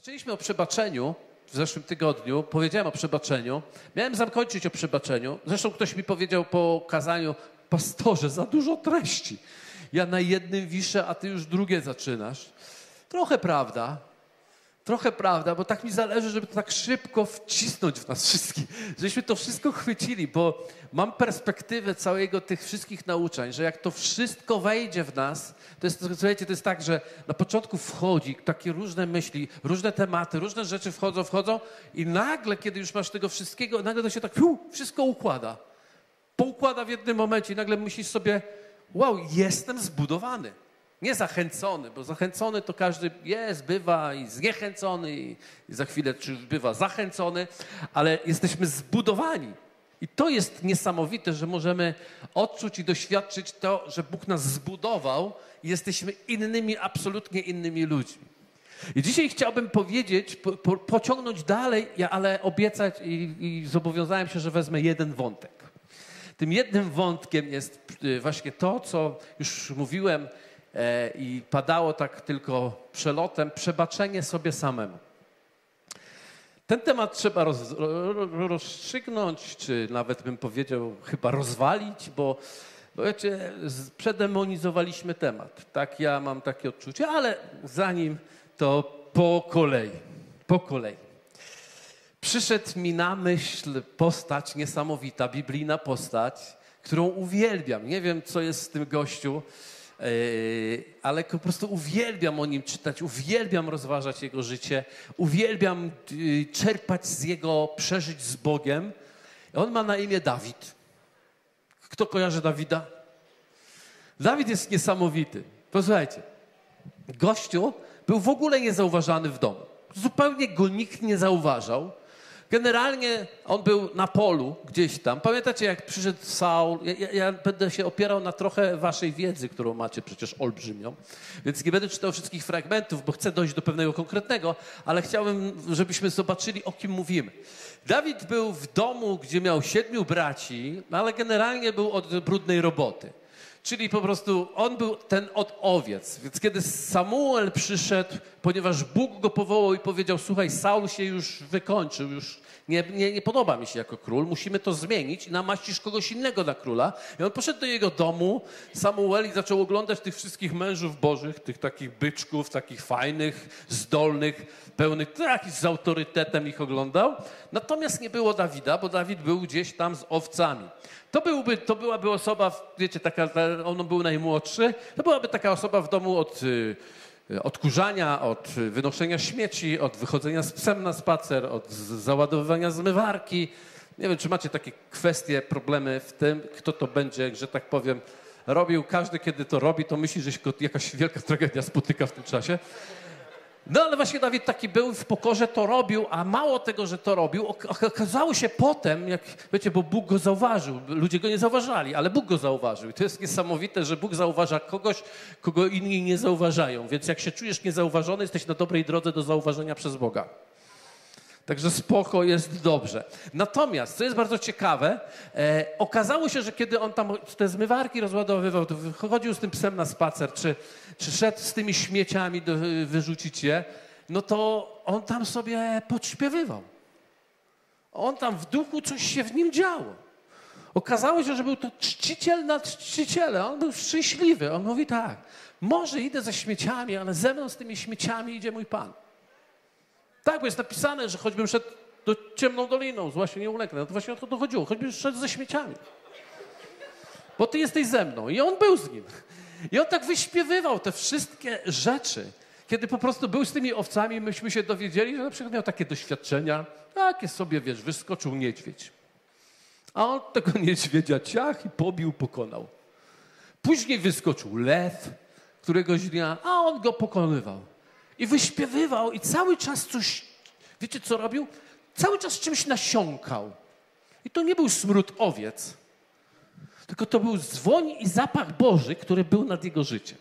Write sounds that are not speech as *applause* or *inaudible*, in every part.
Zaczęliśmy o przebaczeniu w zeszłym tygodniu. Powiedziałem o przebaczeniu. Miałem zakończyć o przebaczeniu. Zresztą ktoś mi powiedział po kazaniu, pastorze, za dużo treści. Ja na jednym wiszę, a ty już drugie zaczynasz. Trochę prawda, Trochę prawda, bo tak mi zależy, żeby to tak szybko wcisnąć w nas wszystkich, żebyśmy to wszystko chwycili, bo mam perspektywę całego tych wszystkich nauczań, że jak to wszystko wejdzie w nas, to jest, słuchajcie, to jest tak, że na początku wchodzi takie różne myśli, różne tematy, różne rzeczy wchodzą, wchodzą i nagle, kiedy już masz tego wszystkiego, nagle to się tak fiu, wszystko układa. Poukłada w jednym momencie i nagle myślisz sobie, wow, jestem zbudowany. Nie zachęcony, bo zachęcony to każdy jest, bywa i zniechęcony i, za chwilę czy bywa zachęcony, ale jesteśmy zbudowani. I to jest niesamowite, że możemy odczuć i doświadczyć to, że Bóg nas zbudował i jesteśmy innymi, absolutnie innymi ludźmi. I dzisiaj chciałbym powiedzieć, po, po, pociągnąć dalej, ale obiecać i, i zobowiązałem się, że wezmę jeden wątek. Tym jednym wątkiem jest y, właśnie to, co już mówiłem i padało tak tylko przelotem przebaczenie sobie samemu. Ten temat trzeba roz, rozstrzygnąć, czy nawet bym powiedział chyba rozwalić, bo, bo wiecie, przedemonizowaliśmy temat. Tak ja mam takie odczucie, ale zanim to po kolei, po kolei. Przyszedł mi na myśl postać niesamowita, biblijna postać, którą uwielbiam. Nie wiem, co jest z tym gościu, ale po prostu uwielbiam o nim czytać, uwielbiam rozważać jego życie, uwielbiam yy, czerpać z jego przeżyć z Bogiem. On ma na imię Dawid. Kto kojarzy Dawida? Dawid jest niesamowity. Posłuchajcie, gościu był w ogóle niezauważany w domu. Zupełnie go nikt nie zauważał. Generalnie on był na polu gdzieś tam. Pamiętacie, jak przyszedł Saul? Ja, ja, będę się opierał na trochę waszej wiedzy, którą macie przecież olbrzymią. Więc nie będę czytał wszystkich fragmentów, bo chcę dojść do pewnego konkretnego, ale chciałbym, żebyśmy zobaczyli, o kim mówimy. Dawid był w domu, gdzie miał siedmiu braci, ale generalnie był od brudnej roboty. Czyli po prostu on był ten od owiec. Więc kiedy Samuel przyszedł, ponieważ Bóg go powołał i powiedział: Słuchaj, Saul się już wykończył, już nie, nie, nie podoba mi się jako król, musimy to zmienić i namaścisz kogoś innego na króla. I on poszedł do jego domu, Samuel, i zaczął oglądać tych wszystkich mężów bożych, tych takich byczków, takich fajnych, zdolnych, pełnych, takich z autorytetem ich oglądał. Natomiast nie było Dawida, bo Dawid był gdzieś tam z owcami. To, byłby, to byłaby osoba, wiecie, taka, on był najmłodszy, to byłaby taka osoba w domu od y, odkurzania, od wynoszenia śmieci, od wychodzenia z psem na spacer, od załadowywania zmywarki. Nie wiem, czy macie takie kwestie, problemy w tym, kto to będzie, że tak powiem, robił. Każdy, kiedy to robi, to myśli, że się jakaś wielka tragedia spotyka w tym czasie. No ale właśnie Dawid taki był, w pokorze to robił, a mało tego, że to robił, okazało się potem, jak wiecie, bo Bóg go zauważył. Ludzie go nie zauważali, ale Bóg go zauważył. I to jest niesamowite, że Bóg zauważa kogoś, kogo inni nie zauważają. Więc jak się czujesz niezauważony, jesteś na dobrej drodze do zauważenia przez Boga. Także spoko jest dobrze. Natomiast, co jest bardzo ciekawe, e, okazało się, że kiedy on tam te zmywarki rozładowywał, to chodził z tym psem na spacer, czy, czy szedł z tymi śmieciami do, wyrzucić je, no to on tam sobie podśpiewywał. On tam w duchu coś się w nim działo. Okazało się, że był to czciciel nad czcicielem. On był szczęśliwy. On mówi tak, może idę ze śmieciami, ale ze mną z tymi śmieciami idzie mój Pan. Tak, bo jest napisane, że choćbym szedł do ciemną doliną, zła się nie ulegnę. No to właśnie o to dochodziło. Choćbym szedł ze śmieciami. Bo ty jesteś ze mną. I on był z nim. I on tak wyśpiewywał te wszystkie rzeczy. Kiedy po prostu był z tymi owcami, myśmy się dowiedzieli, że na przykład miał takie doświadczenia, takie sobie, wiesz, wyskoczył niedźwiedź. A on tego niedźwiedzia ciach i pobił, pokonał. Później wyskoczył lew któregoś dnia, a on go pokonywał. I wyśpiewywał i cały czas coś, wiecie co robił? Cały czas czymś nasiąkał. I to nie był smród owiec, tylko to był dzwoń i zapach Boży, który był nad jego życiem.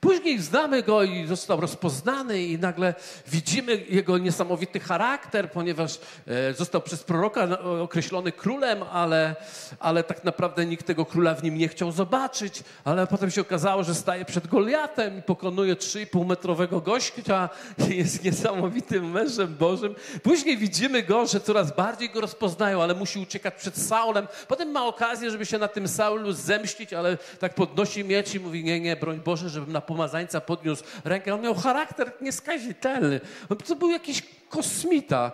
Później znamy go i został rozpoznany i nagle widzimy jego niesamowity charakter, ponieważ e, został przez proroka określony królem, ale, ale tak naprawdę nikt tego króla w nim nie chciał zobaczyć, ale potem się okazało, że staje przed Goliatem i pokonuje 3,5 metrowego gościa i jest niesamowitym mężem Bożym. Później widzimy go, że coraz bardziej go rozpoznają, ale musi uciekać przed Saulem. Potem ma okazję, żeby się na tym Saulu zemścić, ale tak podnosi miecz i mówi, nie, nie, broń Boże, żebym na pomazańca podniósł rękę. On miał charakter nieskazitelny. To był jakiś kosmita.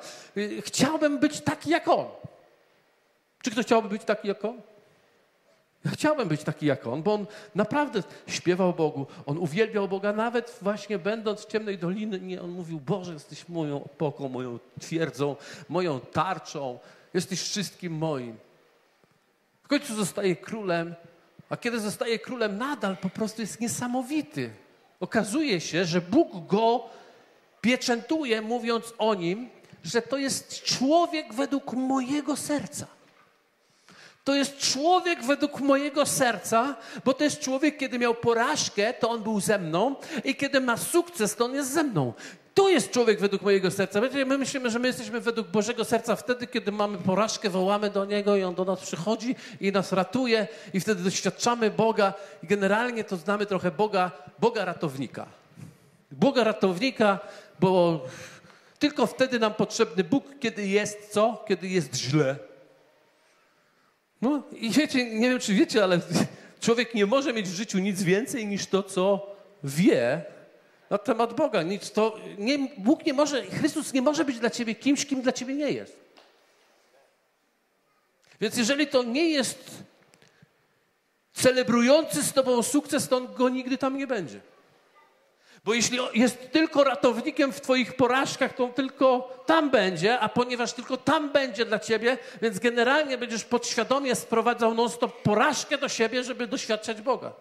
Chciałbym być taki jak on. Czy ktoś chciałby być taki jak on? Ja chciałbym być taki jak on, bo on naprawdę śpiewał Bogu, on uwielbiał Boga, nawet właśnie będąc w ciemnej dolinie, on mówił, Boże, jesteś moją opoką, moją twierdzą, moją tarczą, jesteś wszystkim moim. W końcu zostaje królem, a kiedy zostaje królem, nadal po prostu jest niesamowity. Okazuje się, że Bóg go pieczętuje, mówiąc o nim, że to jest człowiek według mojego serca. To jest człowiek według mojego serca, bo to jest człowiek, kiedy miał porażkę, to on był ze mną, i kiedy ma sukces, to on jest ze mną. To jest człowiek według mojego serca. My myślimy, że my jesteśmy według Bożego serca wtedy, kiedy mamy porażkę, wołamy do Niego i On do nas przychodzi i nas ratuje i wtedy doświadczamy Boga i generalnie to znamy trochę Boga, Boga ratownika. Boga ratownika, bo tylko wtedy nam potrzebny Bóg, kiedy jest co? Kiedy jest źle. No i wiecie, nie wiem czy wiecie, ale człowiek nie może mieć w życiu nic więcej niż to, co wie na temat Boga. Nic to, nie, Bóg nie może, Chrystus nie może być dla ciebie kimś, kim dla ciebie nie jest. Więc jeżeli to nie jest celebrujący z tobą sukces, to on go nigdy tam nie będzie. Bo jeśli jest tylko ratownikiem w Twoich porażkach, to tylko tam będzie, a ponieważ tylko tam będzie dla Ciebie, więc generalnie będziesz podświadomie sprowadzał non-stop porażkę do siebie, żeby doświadczać Boga.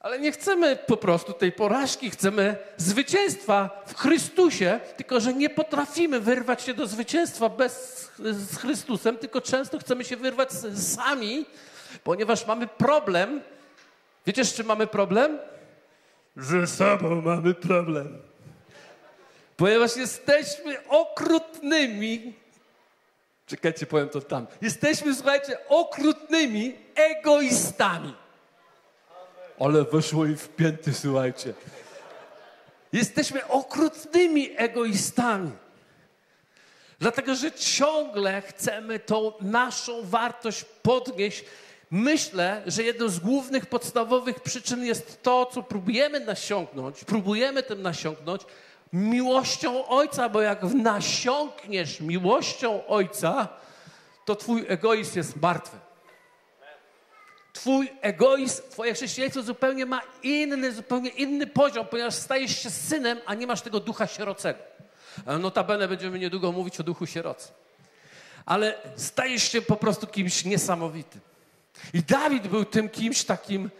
Ale nie chcemy po prostu tej porażki, chcemy zwycięstwa w Chrystusie, tylko że nie potrafimy wyrwać się do zwycięstwa bez, z Chrystusem, tylko często chcemy się wyrwać sami, ponieważ mamy problem Wiecie, z czym mamy problem? Ze sobą mamy problem. Ponieważ jesteśmy okrutnymi. Czekajcie, powiem to tam. Jesteśmy, słuchajcie, okrutnymi egoistami. Ale weszło i wpięty, słuchajcie. Jesteśmy okrutnymi egoistami. Dlatego, że ciągle chcemy tą naszą wartość podnieść Myślę, że jedną z głównych, podstawowych przyczyn jest to, co próbujemy nasiąknąć, próbujemy tym nasiąknąć miłością Ojca, bo jak nasiąkniesz miłością Ojca, to twój egoizm jest martwy. Twój egoizm, twoje chrześcijaństwo zupełnie ma inny, zupełnie inny poziom, ponieważ stajesz się synem, a nie masz tego ducha sierocego. Notabene będziemy niedługo mówić o duchu sierocy. Ale stajesz się po prostu kimś niesamowitym. I Dawid był tym kimś takim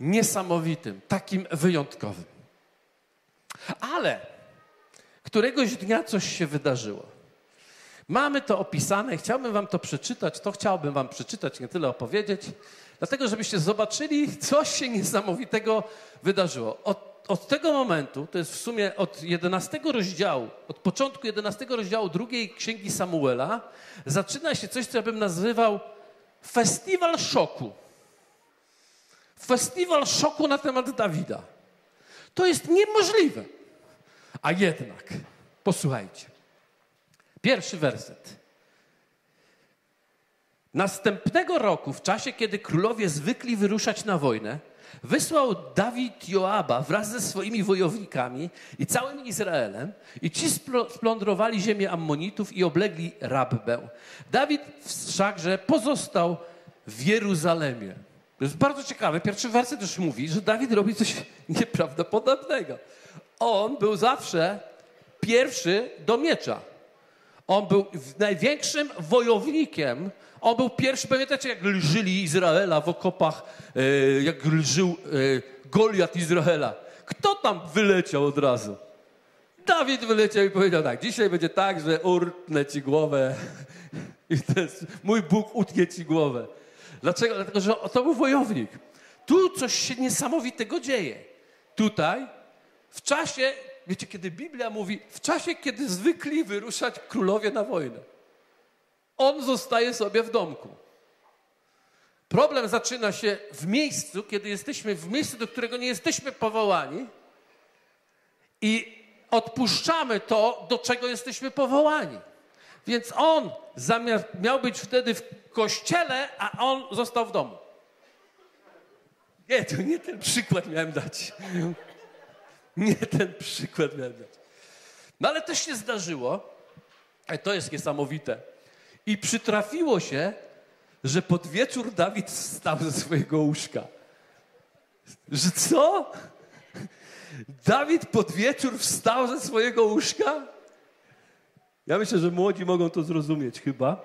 niesamowitym, takim wyjątkowym. Ale któregoś dnia coś się wydarzyło. Mamy to opisane, chciałbym wam to przeczytać, to chciałbym wam przeczytać, nie tyle opowiedzieć, dlatego żebyście zobaczyli, co się niesamowitego wydarzyło. Od, od tego momentu, to jest w sumie od 11 rozdziału, od początku 11 rozdziału drugiej księgi Samuela, zaczyna się coś, co ja bym nazywał festiwal szoku. Festiwal szoku na temat Dawida. To jest niemożliwe. A jednak, posłuchajcie. Pierwszy werset. Następnego roku, w czasie, kiedy królowie zwykli wyruszać na wojnę, wysłał Dawid Joaba wraz ze swoimi wojownikami i całym Izraelem i ci splądrowali ziemię Ammonitów i oblegli Rabbę. Dawid wszakże pozostał w Jeruzalemie. To jest bardzo ciekawe. Pierwszy werset też mówi, że Dawid robi coś *laughs* nieprawdopodobnego. On był zawsze pierwszy do miecza. On był największym wojownikiem. On był pierwszy, pamiętacie jak lżyli Izraela w okopach, e, jak lżył e, Goliat Izraela. Kto tam wyleciał od razu? Dawid wyleciał i powiedział tak, dzisiaj będzie tak, że urtnę ci głowę *laughs* i jest, mój Bóg utnie ci głowę. Dlaczego? Dlatego, że to był wojownik. tu coś się niesamowitego dzieje. Tutaj, w czasie, wiecie, kiedy Biblia mówi, w czasie, kiedy zwykli wyruszać królowie na wojnę, on zostaje sobie w domku. Problem zaczyna się w miejscu, kiedy jesteśmy w miejscu, do którego nie jesteśmy powołani i odpuszczamy to, do czego jesteśmy powołani. Więc on zamiast, miał być wtedy w kościele, a on został w domu. Nie, to nie ten przykład miałem dać. *laughs* Nie ten przykład miałem dać. No ale też się zdarzyło, a to jest niesamowite. I przytrafiło się, że pod wieczór Dawid wstał ze swojego łóżka. Że co? Dawid pod wieczór wstał ze swojego łóżka? Ja myślę, że młodzi mogą to zrozumieć chyba. *laughs*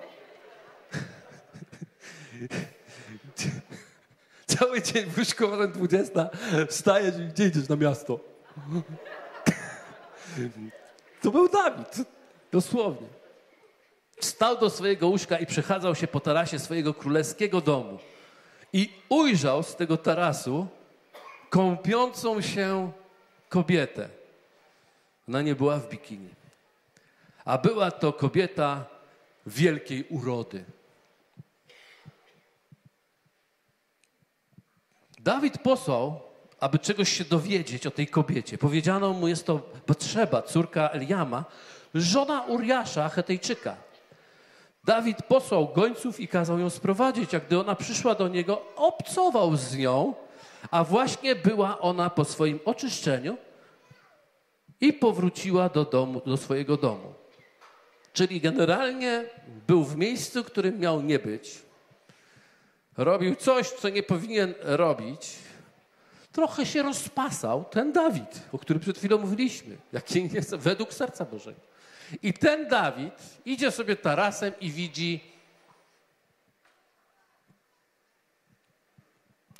Cały dzień w łóżku, potem 20, wstajesz i gdzie idziesz na miasto? *laughs* To był Dawid, dosłownie. Wstał do swojego łóżka i przechadzał się po tarasie swojego królewskiego domu. I ujrzał z tego tarasu kąpiącą się kobietę. Ona nie była w bikini, a była to kobieta wielkiej urody. Dawid posłał, aby czegoś się dowiedzieć o tej kobiecie. Powiedziano mu, jest to potrzeba, córka Eliama, żona Uriasza, Hetejczyka. Dawid posłał gońców i kazał ją sprowadzić, a gdy ona przyszła do niego, obcował z nią, a właśnie była ona po swoim oczyszczeniu i powróciła do, domu, do swojego domu. Czyli generalnie był w miejscu, którym miał nie być. Robił coś, co nie powinien robić. Trochę się rozpasał ten Dawid, o którym przed chwilą mówiliśmy, jaki jest według serca Bożego. I ten Dawid idzie sobie tarasem i widzi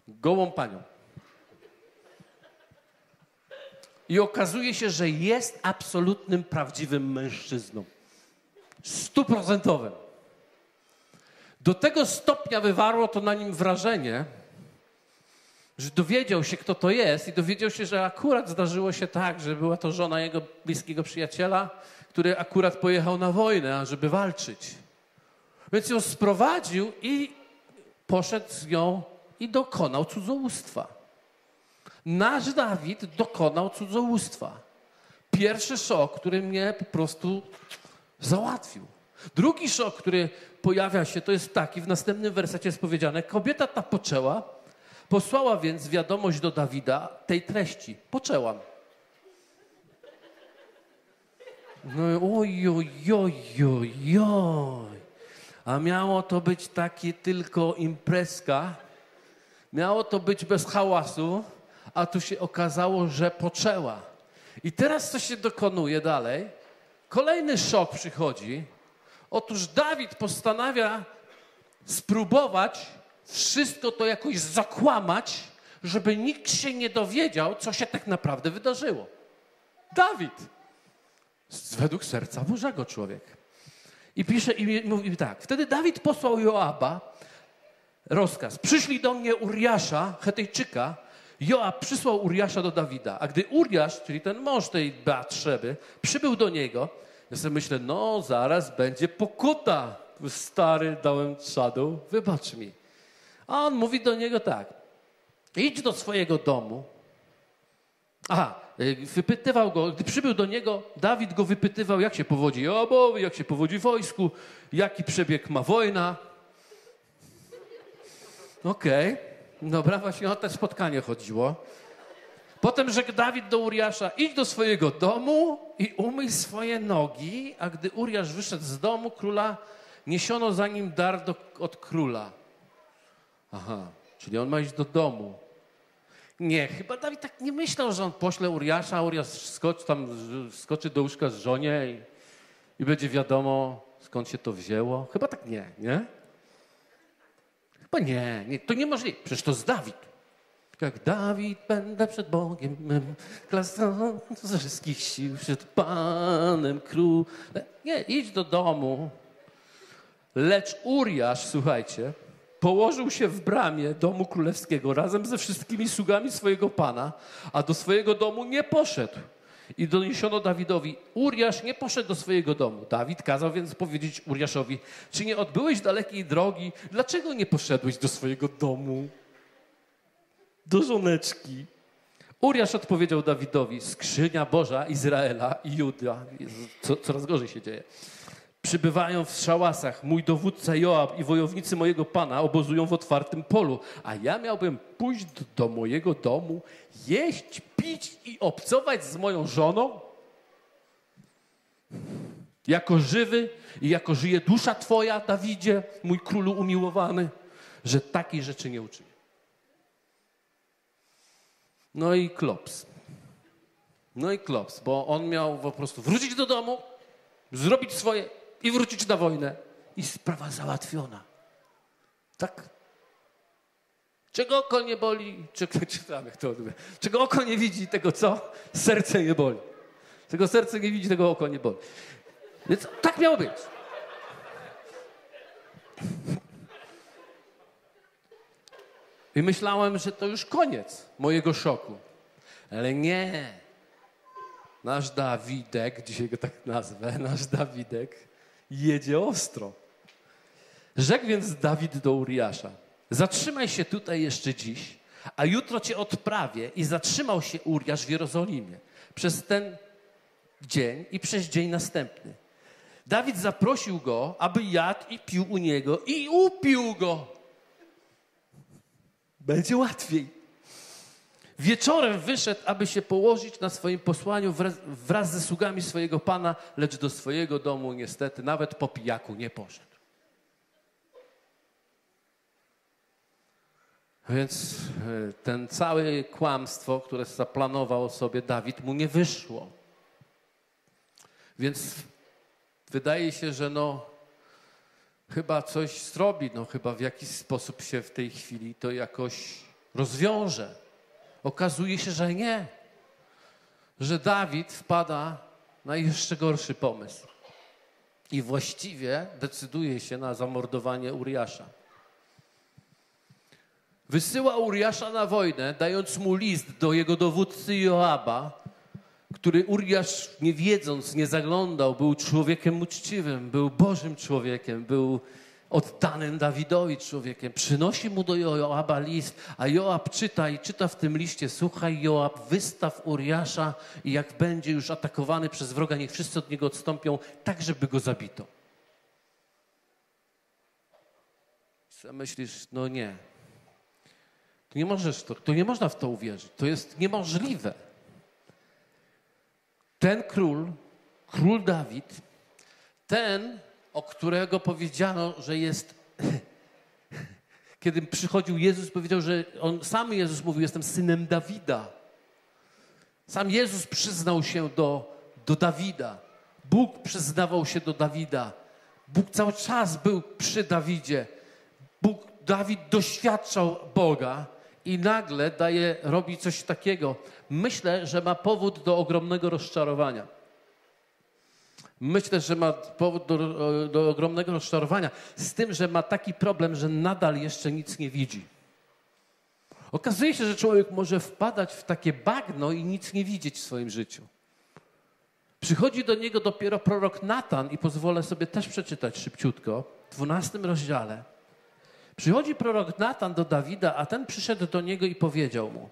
gołą panią. I okazuje się, że jest absolutnym, prawdziwym mężczyzną. Stuprocentowym. Do tego stopnia wywarło to na nim wrażenie, że dowiedział się, kto to jest i dowiedział się, że akurat zdarzyło się tak, że była to żona jego bliskiego przyjaciela, który akurat pojechał na wojnę, żeby walczyć. Więc ją sprowadził i poszedł z nią i dokonał cudzołóstwa. Nasz Dawid dokonał cudzołóstwa. Pierwszy szok, który mnie po prostu załatwił. Drugi szok, który pojawia się, to jest taki, w następnym wersecie jest powiedziane, kobieta ta poczęła, posłała więc wiadomość do Dawida tej treści. Poczęłam. No oj, oj, oj, oj, oj. A miało to być takie tylko imprezka. Miało to być bez hałasu, a tu się okazało, że poczęła. I teraz co się dokonuje dalej? Kolejny szok przychodzi. Otóż Dawid postanawia spróbować wszystko to jakoś zakłamać, żeby nikt się nie dowiedział, co się tak naprawdę wydarzyło. Dawid, według serca Bożego człowiek. I pisze i mówi tak. Wtedy Dawid posłał Joaba rozkaz. Przyszli do mnie Uriasza, Hetejczyka. Joab przysłał Uriasza do Dawida. A gdy Uriasz, czyli ten mąż tej Beatrzeby, przybył do niego, ja sobie myślę, no zaraz będzie pokuta. Stary, dałem czadu, wybacz mi. A on mówi do niego tak. Idź do swojego domu. Aha, y, wypytywał go, gdy przybył do niego, Dawid go wypytywał, jak się powodzi Joabowi, jak się powodzi wojsku, jaki przebieg ma wojna. Okej, okay. dobra, właśnie o to spotkanie chodziło. Potem rzekł Dawid do Uriasza, idź do swojego domu i umyj swoje nogi, a gdy Uriasz wyszedł z domu króla, niesiono za nim dar do, od króla. Aha, czyli on ma iść do domu. Nie, chyba Dawid tak nie myślał, że on pośle Uriasza, Uriasz skoczy, tam, skoczy do łóżka z żonie i, i będzie wiadomo, skąd się to wzięło. Chyba tak nie, nie? Chyba nie, nie to niemożliwe. Przecież to z Dawid. Jak Dawid będę przed Bogiem mym, klasą ze wszystkich sił, przed Panem Królem. Nie, idź do domu. Lecz Uriasz, słuchajcie, położył się w bramie domu królewskiego razem ze wszystkimi sługami swojego pana, a do swojego domu nie poszedł. I doniesiono Dawidowi, Uriasz nie poszedł do swojego domu. Dawid kazał więc powiedzieć Uriaszowi, czy nie odbyłeś dalekiej drogi? Dlaczego nie poszedłeś do swojego domu? Do żoneczki. Uriasz odpowiedział Dawidowi, skrzynia Boża Izraela i Juda. Jezu, co, coraz gorzej się dzieje. Przybywają w szałasach. Mój dowódca Joab i wojownicy mojego pana obozują w otwartym polu. A ja miałbym pójść do, mojego domu, jeść, pić i obcować z moją żoną? Jako żywy i jako żyje dusza Twoja, Dawidzie, mój królu umiłowany, że takiej rzeczy nie uczynię. No i klops. No i klops, bo on miał po prostu wrócić do domu, zrobić swoje i wrócić na wojnę. I sprawa załatwiona. Tak? Czego oko nie boli, czego, *laughs* czytamy, to, czego oko nie widzi, tego co? Serce nie boli. Czego serce nie widzi, tego oko nie boli. Więc tak miało być. I myślałem, że to już koniec mojego szoku. Ale nie. Nasz Dawidek, dzisiaj go tak nazwę, nasz Dawidek jedzie ostro. Rzekł więc Dawid do Uriasza: Zatrzymaj się tutaj jeszcze dziś, a jutro cię odprawię. I zatrzymał się Uriasz w Jerozolimie przez ten dzień i przez dzień następny. Dawid zaprosił go, aby jadł i pił u niego i upił go. Będzie łatwiej. Wieczorem wyszedł, aby się położyć na swoim posłaniu wraz, wraz ze sługami swojego pana, lecz do swojego domu niestety nawet po pijaku nie poszedł. Więc e, ten całe kłamstwo, które zaplanował sobie Dawid, mu nie wyszło. Więc wydaje się, że no chyba coś zrobi, no chyba w jakiś sposób się w tej chwili to jakoś rozwiąże. Okazuje się, że nie. Że Dawid wpada na jeszcze gorszy pomysł. I właściwie decyduje się na zamordowanie Uriasza. Wysyła Uriasza na wojnę, dając mu list do jego dowódcy Joaba, który Uriasz nie wiedząc, nie zaglądał, był człowiekiem uczciwym, był Bożym człowiekiem, był oddanym Dawidowi człowiekiem. Przynosi mu do Joaba list, a Joab czyta i czyta w tym liście, słuchaj Joab, wystaw Uriasza i jak będzie już atakowany przez wroga, niech wszyscy od niego odstąpią, tak żeby go zabito. Co myślisz, no nie. To nie możesz, to, to nie można w to uwierzyć. To jest niemożliwe. Ten król, król Dawid, ten, o którego powiedziano, że jest. *laughs* Kiedy przychodził Jezus, powiedział, że on sam Jezus mówił: Jestem synem Dawida. Sam Jezus przyznał się do, do Dawida. Bóg przyznawał się do Dawida. Bóg cały czas był przy Dawidzie. Bóg, Dawid doświadczał Boga i nagle daje, robi coś takiego. Myślę, że ma powód do ogromnego rozczarowania. Myślę, że ma powód do, do ogromnego rozczarowania, z tym, że ma taki problem, że nadal jeszcze nic nie widzi. Okazuje się, że człowiek może wpadać w takie bagno i nic nie widzieć w swoim życiu. Przychodzi do niego dopiero prorok Natan i pozwolę sobie też przeczytać szybciutko, w 12 rozdziale. Przychodzi prorok Natan do Dawida, a ten przyszedł do niego i powiedział mu.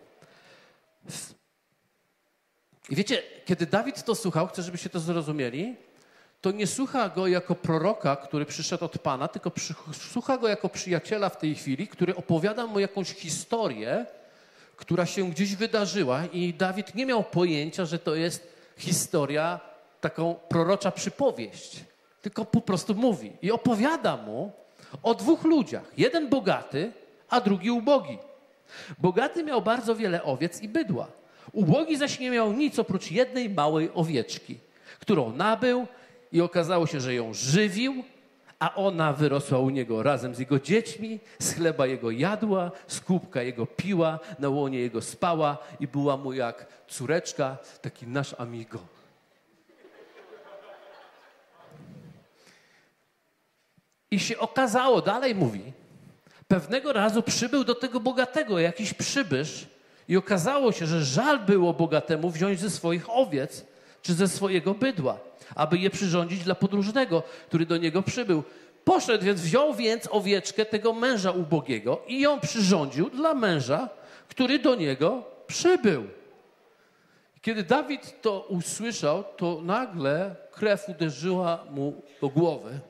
I wiecie, kiedy Dawid to słuchał, chcę, żebyście to zrozumieli, to nie słucha go jako proroka, który przyszedł od Pana, tylko słucha go jako przyjaciela w tej chwili, który opowiada mu jakąś historię, która się gdzieś wydarzyła i Dawid nie miał pojęcia, że to jest historia, taką prorocza przypowieść, tylko po prostu mówi i opowiada mu o dwóch ludziach. Jeden bogaty, a drugi ubogi. Bogaty miał bardzo wiele owiec i bydła. Ubogi zaś nie miał nic oprócz jednej małej owieczki, którą nabył i okazało się, że ją żywił, a ona wyrosła u niego razem z jego dziećmi, z chleba jego jadła, z kubka jego piła, na łonie jego spała i była mu jak córeczka, taki nasz amigo. I się okazało, dalej mówi, Pewnego razu przybył do tego bogatego jakiś przybysz i okazało się, że żal było bogatemu wziąć ze swoich owiec czy ze swojego bydła, aby je przyrządzić dla podróżnego, który do niego przybył. Poszedł więc, wziął więc owieczkę tego męża ubogiego i ją przyrządził dla męża, który do niego przybył. Kiedy Dawid to usłyszał, to nagle krew uderzyła mu do głowy.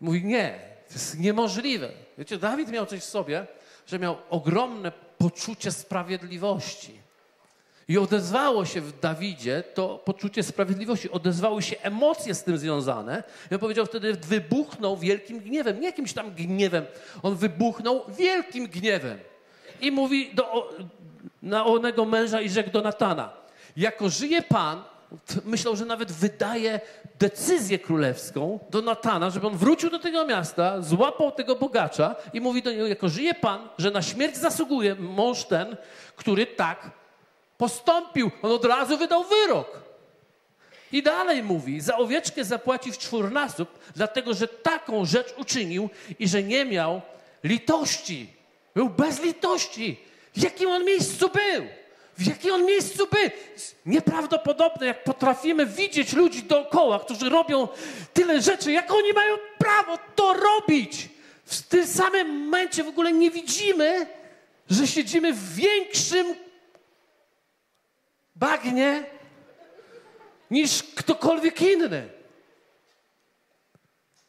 Mówi, nie, to jest niemożliwe. Wiecie, Dawid miał coś w sobie, że miał ogromne poczucie sprawiedliwości. I odezwało się w Dawidzie to poczucie sprawiedliwości, odezwały się emocje z tym związane. I on powiedział wtedy, wybuchnął wielkim gniewem, nie jakimś tam gniewem, on wybuchnął wielkim gniewem. I mówi do na onego męża i rzekł do Natana, jako żyje Pan, myślał, że nawet wydaje decyzję królewską do Natana, żeby on wrócił do tego miasta, złapał tego bogacza i mówi do niego, jako żyje Pan, że na śmierć zasługuje mąż ten, który tak postąpił. On od razu wydał wyrok. I dalej mówi, za owieczkę zapłaci w czwórnasób, dlatego że taką rzecz uczynił i że nie miał litości. Był bez litości. W jakim on miejscu był? W jakim on miejscu był? Nieprawdopodobne, jak potrafimy widzieć ludzi dookoła, którzy robią tyle rzeczy, jak oni mają prawo to robić. W tym samym momencie w ogóle nie widzimy, że siedzimy w większym bagnie niż ktokolwiek inny.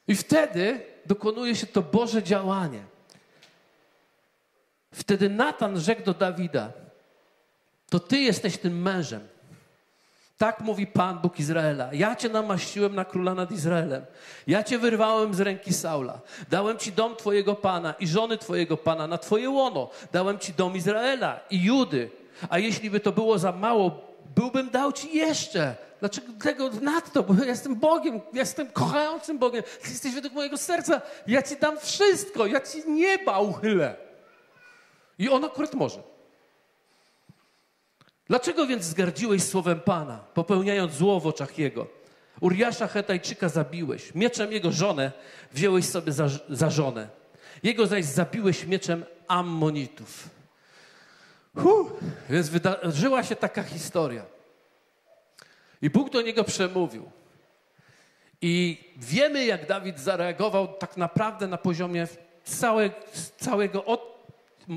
I wtedy dokonuje się to Boże działanie. Wtedy Natan rzekł do Dawida: To ty jesteś tym mężem. Tak mówi Pan Bóg Izraela. Ja cię namaściłem na króla nad Izraelem. Ja cię wyrwałem z ręki Saula. Dałem ci dom twojego pana i żony twojego pana na twoje łono. Dałem ci dom Izraela i Judy. A jeśli by to było za mało, byłbym dał ci jeszcze. Dlaczego tego nadto? Bo ja jestem Bogiem, jestem kochającym Bogiem. Ty jesteś według mojego serca. Ja ci dam wszystko. Ja ci nieba uchylę. I on akurat może. Dlaczego więc zgardziłeś słowem Pana, popełniając zło w oczach Jego? Uriasza Hetajczyka zabiłeś, mieczem jego żonę wziąłeś sobie za, za żonę. Jego zaś zabiłeś mieczem Ammonitów. Huh. Więc wydarzyła się taka historia. I Bóg do niego przemówił. I wiemy, jak Dawid zareagował tak naprawdę na poziomie całe, całego od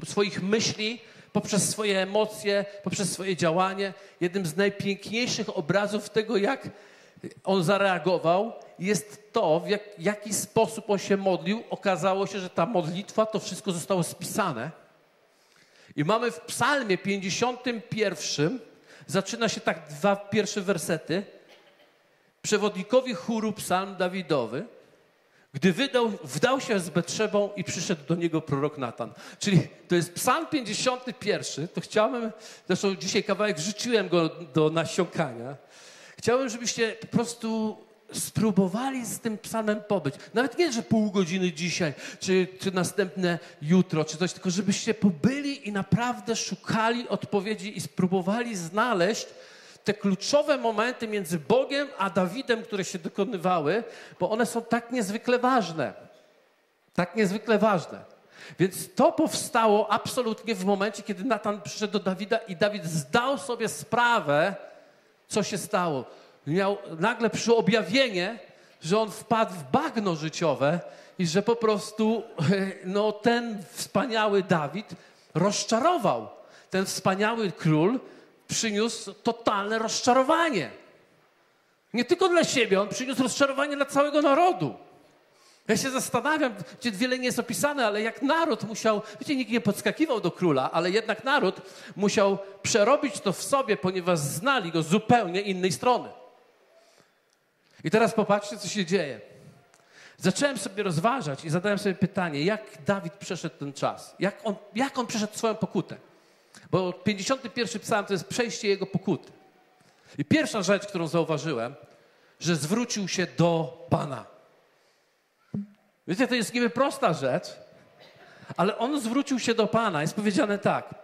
swoich myśli, poprzez swoje emocje, poprzez swoje działanie. Jednym z najpiękniejszych obrazów tego, jak on zareagował, jest to, w jak, jaki sposób on się modlił. Okazało się, że ta modlitwa, to wszystko zostało spisane. I mamy w Psalmie 51, zaczyna się tak dwa pierwsze wersety. Przewodnikowi chóru Psalm Dawidowy gdy wydał, wdał się z Betrzebą i przyszedł do niego prorok Natan. Czyli to jest psalm 51, to chciałem, zresztą dzisiaj kawałek wrzuciłem go do nasiąkania. Chciałem, żebyście po prostu spróbowali z tym psalmem pobyć. Nawet nie, że pół godziny dzisiaj, czy, czy następne jutro, czy coś, tylko żebyście pobyli i naprawdę szukali odpowiedzi i spróbowali znaleźć te kluczowe momenty między Bogiem a Dawidem, które się dokonywały, bo one są tak niezwykle ważne. Tak niezwykle ważne. Więc to powstało absolutnie w momencie, kiedy Natan przyszedł do Dawida i Dawid zdał sobie sprawę, co się stało. Miał nagle przyobjawienie, że on wpadł w bagno życiowe i że po prostu *laughs* no, ten wspaniały Dawid rozczarował. Ten wspaniały król przyniósł totalne rozczarowanie. Nie tylko dla siebie, on przyniósł rozczarowanie dla całego narodu. Ja się zastanawiam, gdzie wiele nie jest opisane, ale jak naród musiał, wiecie, nikt nie podskakiwał do króla, ale jednak naród musiał przerobić to w sobie, ponieważ znali go z zupełnie innej strony. I teraz popatrzcie, co się dzieje. Zacząłem sobie rozważać i zadałem sobie pytanie, jak Dawid przeszedł ten czas? Jak on, jak on przeszedł swoją pokutę? Bo 51 psalm to jest przejście jego pokuty. I pierwsza rzecz, którą zauważyłem, że zwrócił się do Pana. Wiecie, to jest niby prosta rzecz, ale on zwrócił się do Pana. Jest powiedziane tak.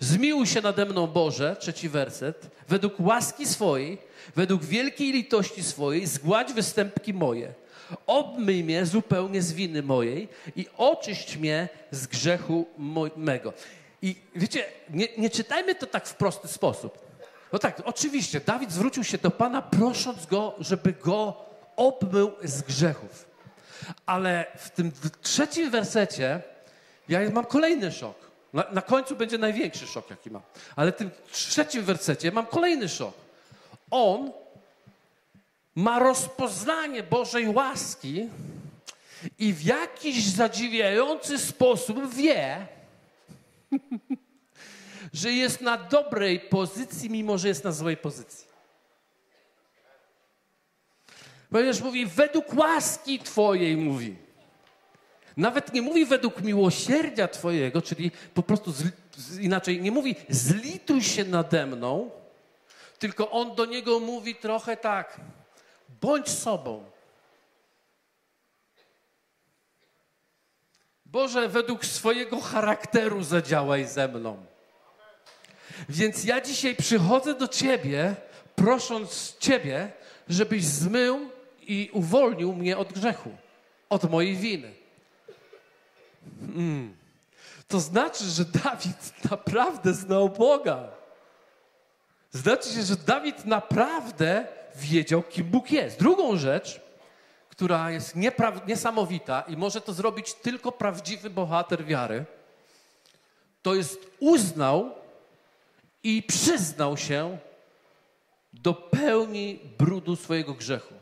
Zmiłuj się nade mną, Boże, trzeci werset, według łaski swojej, według wielkiej litości swojej, zgładź występki moje. Obmyj mnie zupełnie z winy mojej i oczyść mnie z grzechu mego. I wiecie, nie, nie czytajmy to tak w prosty sposób. No tak, oczywiście, Dawid zwrócił się do Pana, prosząc go, żeby go obmył z grzechów. Ale w tym trzecim wersecie ja mam kolejny szok. Na, na, końcu będzie największy szok, jaki mam. Ale w tym trzecim wersecie mam kolejny szok. On ma rozpoznanie Bożej łaski i w jakiś zadziwiający sposób wie, *laughs* że jest na dobrej pozycji, mimo że jest na złej pozycji. Ponieważ mówi, według łaski Twojej mówi. Nawet nie mówi według miłosierdzia Twojego, czyli po prostu z, z, inaczej, nie mówi zlituj się nade mną, tylko on do niego mówi trochę tak, bądź sobą. Boże, według swojego charakteru zadziałaj ze mną. Więc ja dzisiaj przychodzę do Ciebie, prosząc Ciebie, żebyś zmył i uwolnił mnie od grzechu, od mojej winy. Mm. To znaczy, że Dawid naprawdę znał Boga. Znaczy się, że Dawid naprawdę wiedział, kim Bóg jest. Drugą rzecz, która jest niesamowita i może to zrobić tylko prawdziwy bohater wiary, to jest uznał i przyznał się do pełni brudu swojego grzechu.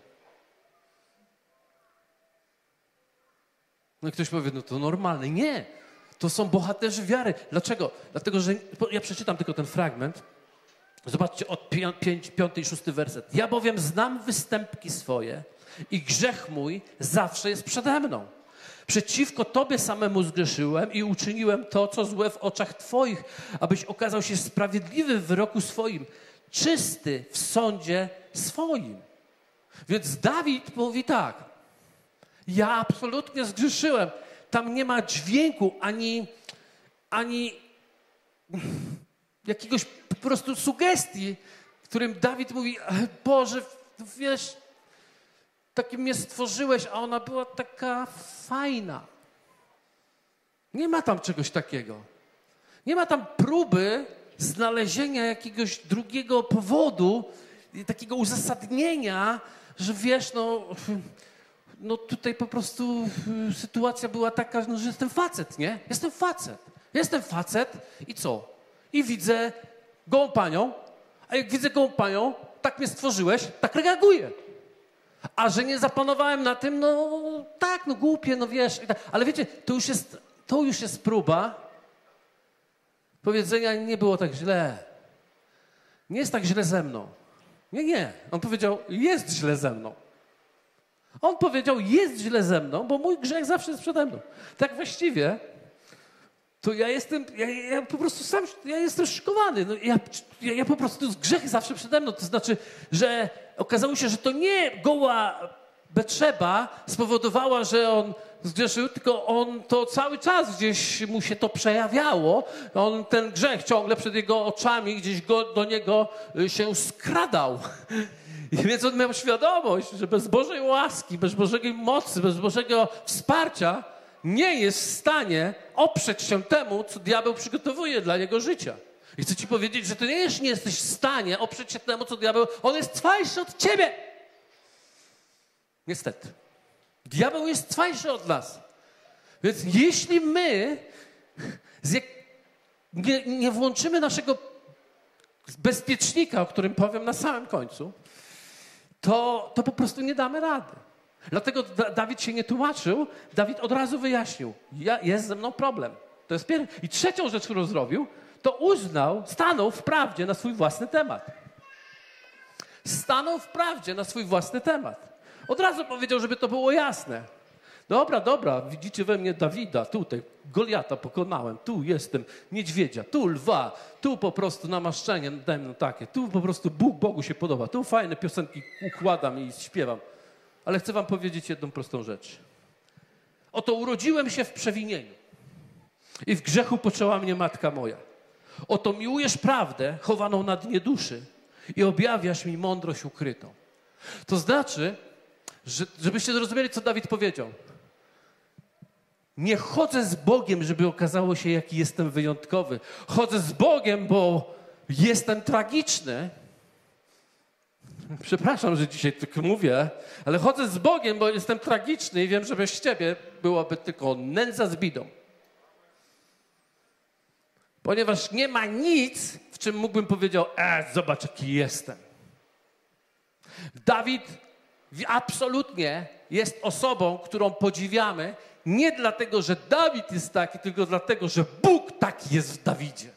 No i ktoś powie, no to normalne. Nie, to są bohaterzy wiary. Dlaczego? Dlatego, że ja przeczytam tylko ten fragment. Zobaczcie od 5, 5 i 6 werset. Ja bowiem znam występki swoje i grzech mój zawsze jest przede mną. Przeciwko Tobie samemu zgrzeszyłem i uczyniłem to, co złe w oczach Twoich, abyś okazał się sprawiedliwy w wyroku swoim, czysty w sądzie swoim. Więc Dawid mówi tak: Ja absolutnie zgrzeszyłem. Tam nie ma dźwięku ani, ani jakiegoś po prostu sugestii, którym Dawid mówi: Boże, wiesz, takim mnie stworzyłeś, a ona była taka fajna. Nie ma tam czegoś takiego. Nie ma tam próby znalezienia jakiegoś drugiego powodu, takiego uzasadnienia, że wiesz, no, no tutaj po prostu sytuacja była taka, no, że jestem facet, nie? Jestem facet. Jestem facet i co? I widzę gołą panią, a jak widzę gołą panią, tak mnie stworzyłeś, tak reaguję. A że nie zapanowałem na tym, no tak, no głupie, no wiesz. Tak. Ale wiecie, to już jest, to już jest próba powiedzenia, nie było tak źle. Nie jest tak źle ze mną. Nie, nie. On powiedział, jest źle ze mną. On powiedział, jest źle ze mną, bo mój grzech zawsze jest przede mną. Tak właściwie to ja jestem, ja, ja, po prostu sam, ja jestem szykowany. No, ja, ja, po prostu, grzech zawsze przede mną. To znaczy, że okazało się, że to nie goła Betrzeba spowodowała, że on zgrzeszył, tylko on to cały czas gdzieś mu się to przejawiało. On ten grzech ciągle przed jego oczami gdzieś go, do niego y, się skradał. I więc on miał świadomość, że bez Bożej łaski, bez Bożej mocy, bez Bożego wsparcia nie jest w stanie oprzeć się temu, co diabeł przygotowuje dla jego życia. I chcę ci powiedzieć, że ty nie, nie jesteś w stanie oprzeć się temu, co diabeł... On jest twajszy od ciebie. Niestety. Diabeł jest twajszy od nas. Więc jeśli my jak... nie, nie włączymy naszego bezpiecznika, o którym powiem na samym końcu, to, to po prostu nie damy rady. Dlatego Dawid się nie tłumaczył, Dawid od razu wyjaśnił, ja, jest ze mną problem. To jest pierwszy. I trzecią rzecz, którą zrobił, to uznał, stanął w prawdzie na swój własny temat. Stanął w prawdzie na swój własny temat. Od razu powiedział, żeby to było jasne. Dobra, dobra, widzicie we mnie Dawida, tutaj Goliata pokonałem, tu jestem niedźwiedzia, tu lwa, tu po prostu namaszczenie nade mną takie, tu po prostu Bóg Bogu się podoba, tu fajne piosenki układam i śpiewam. Ale chcę wam powiedzieć jedną prostą rzecz. Oto urodziłem się w przewinieniu i w grzechu poczęła mnie matka moja. Oto miłujesz prawdę chowaną na dnie duszy i objawiasz mi mądrość ukrytą. To znaczy, że, żebyście zrozumieli, co Dawid powiedział. Nie chodzę z Bogiem, żeby okazało się, jaki jestem wyjątkowy. Chodzę z Bogiem, bo jestem tragiczny. Przepraszam, że dzisiaj tak mówię, ale chodzę z Bogiem, bo jestem tragiczny i wiem, że bez Ciebie byłaby tylko nędza z bidą. Ponieważ nie ma nic, w czym mógłbym powiedzieć, e, zobacz, jaki jestem. Dawid absolutnie jest osobą, którą podziwiamy, nie dlatego, że Dawid jest taki, tylko dlatego, że Bóg taki jest w Dawidzie.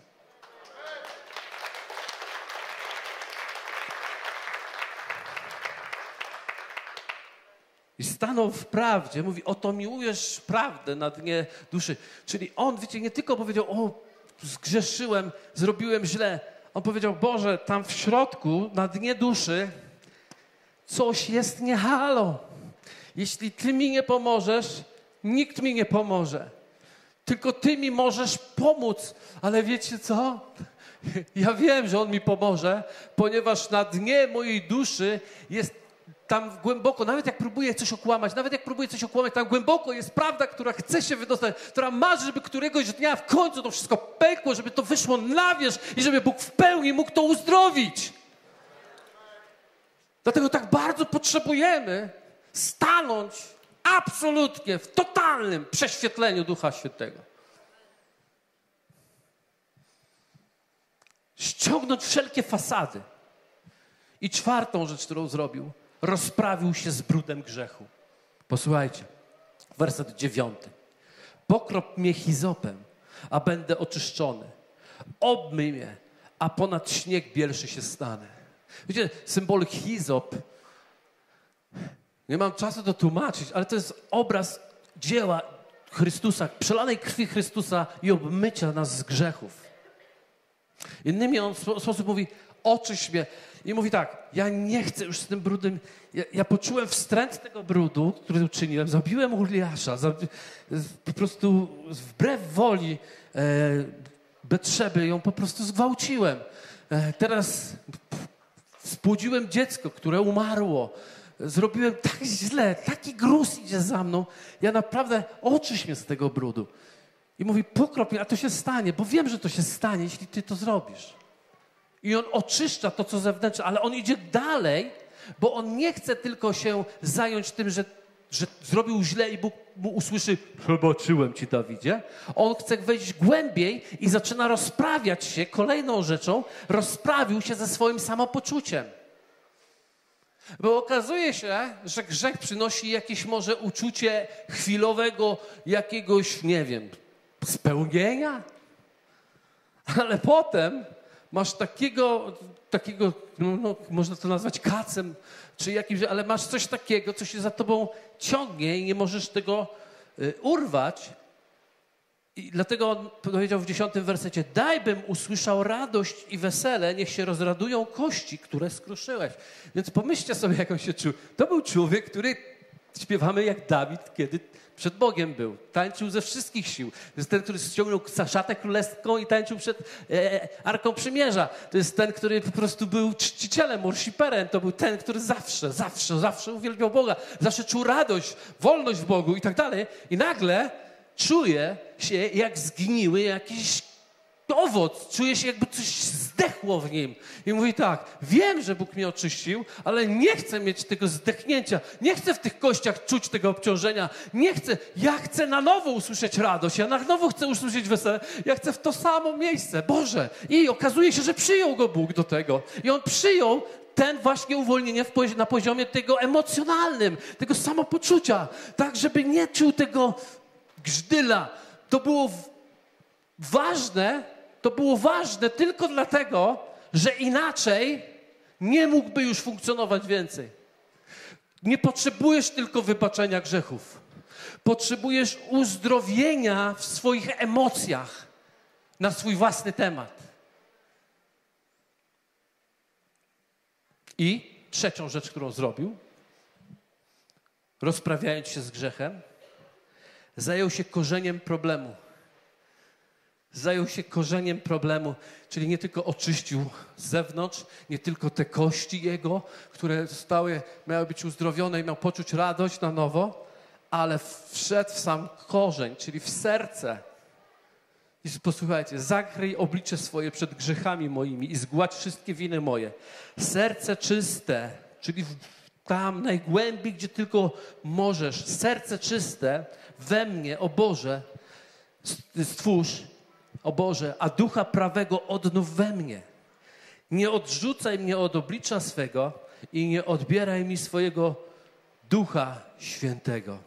I stanął w prawdzie, mówi, oto miłujesz prawdę na dnie duszy. Czyli on, wiecie, nie tylko powiedział, o, zgrzeszyłem, zrobiłem źle. On powiedział, Boże, tam w środku, na dnie duszy, coś jest nie halo. Jeśli Ty mi nie pomożesz, nikt mi nie pomoże. Tylko Ty mi możesz pomóc. Ale wiecie co? Ja wiem, że On mi pomoże, ponieważ na dnie mojej duszy jest tam głęboko, nawet jak próbuję coś okłamać, nawet jak próbuję coś okłamać, tam głęboko jest prawda, która chce się wydostać, która marzy, żeby któregoś dnia w końcu to wszystko pękło, żeby to wyszło na wierzch i żeby Bóg w pełni mógł to uzdrowić. Dlatego tak bardzo potrzebujemy stanąć absolutnie w totalnym prześwietleniu Ducha Świętego. Ściągnąć wszelkie fasady. I czwartą rzecz, którą zrobił, rozprawił się z brudem grzechu. Posłuchajcie, werset dziewiąty. Pokrop mnie hizopem, a będę oczyszczony. Obmyj mnie, a ponad śnieg bielszy się stanę. Wiecie, symbol hizop, nie mam czasu to tłumaczyć, ale to jest obraz dzieła Chrystusa, przelanej krwi Chrystusa i obmycia nas z grzechów. Innymi on w sposób mówi, oczyś mnie. I mówi tak, ja nie chcę już z tym brudem, ja, ja poczułem wstręt tego brudu, który uczyniłem, zabiłem Uriasza, zabi, po prostu wbrew woli e, Betrzeby ją po prostu zgwałciłem. E, teraz spłodziłem dziecko, które umarło. Zrobiłem tak źle, taki gruz idzie za mną. Ja naprawdę oczyś mnie z tego brudu. I mówi, pokrop mnie, a to się stanie, bo wiem, że to się stanie, jeśli ty to zrobisz. I on oczyszcza to, co zewnętrzne, ale on idzie dalej, bo on nie chce tylko się zająć tym, że, że zrobił źle i Bóg mu usłyszy, przebaczyłem ci, Dawidzie. On chce wejść głębiej i zaczyna rozprawiać się kolejną rzeczą, rozprawił się ze swoim samopoczuciem. Bo okazuje się, że grzech przynosi jakieś może uczucie chwilowego jakiegoś, nie wiem, spełnienia, ale potem masz takiego, takiego no, no, można to nazwać kacem, czy jakimś, ale masz coś takiego, co się za tobą ciągnie i nie możesz tego y, urwać. I dlatego on powiedział w dziesiątym wersecie, daj bym usłyszał radość i wesele, niech się rozradują kości, które skruszyłeś. Więc pomyślcie sobie, jak on się czuł. To był człowiek, który śpiewamy jak Dawid, kiedy przed Bogiem był. Tańczył ze wszystkich sił. To jest ten, który ściągnął szatę królewską i tańczył przed e, e, Arką Przymierza. To jest ten, który po prostu był czcicielem, worshiperem. To był ten, który zawsze, zawsze, zawsze uwielbiał Boga. Zawsze czuł radość, wolność w Bogu i tak dalej. I nagle czuje się, jak zgniły jakieś owoc, czuje się jakby coś zdechło w nim. I mówi tak, wiem, że Bóg mnie oczyścił, ale nie chcę mieć tego zdechnięcia, nie chcę w tych kościach czuć tego obciążenia, nie chcę, ja chcę na nowo usłyszeć radość, ja na nowo chcę usłyszeć wesele, ja chcę w to samo miejsce, Boże. I okazuje się, że przyjął go Bóg do tego. I on przyjął ten właśnie uwolnienie na poziomie tego emocjonalnym, tego samopoczucia, tak, żeby nie czuł tego grzdyla. To było ważne, to było ważne tylko dlatego, że inaczej nie mógłby już funkcjonować więcej. Nie potrzebujesz tylko wybaczenia grzechów. Potrzebujesz uzdrowienia w swoich emocjach na swój własny temat. I trzecią rzecz, którą zrobił, rozprawiając się z grzechem, zajął się korzeniem problemu. zajął się korzeniem problemu, czyli nie tylko oczyścił z zewnątrz, nie tylko te kości jego, które zostały, miały być uzdrowione i miał poczuć radość na nowo, ale wszedł w sam korzeń, czyli w serce. I posłuchajcie, zakryj oblicze swoje przed grzechami moimi i zgładź wszystkie winy moje. Serce czyste, czyli tam najgłębiej, gdzie tylko możesz, serce czyste we mnie, o Boże, stwórz, o Boże, a ducha prawego odnów we mnie. Nie odrzucaj mnie od oblicza swego i nie odbieraj mi swojego ducha świętego.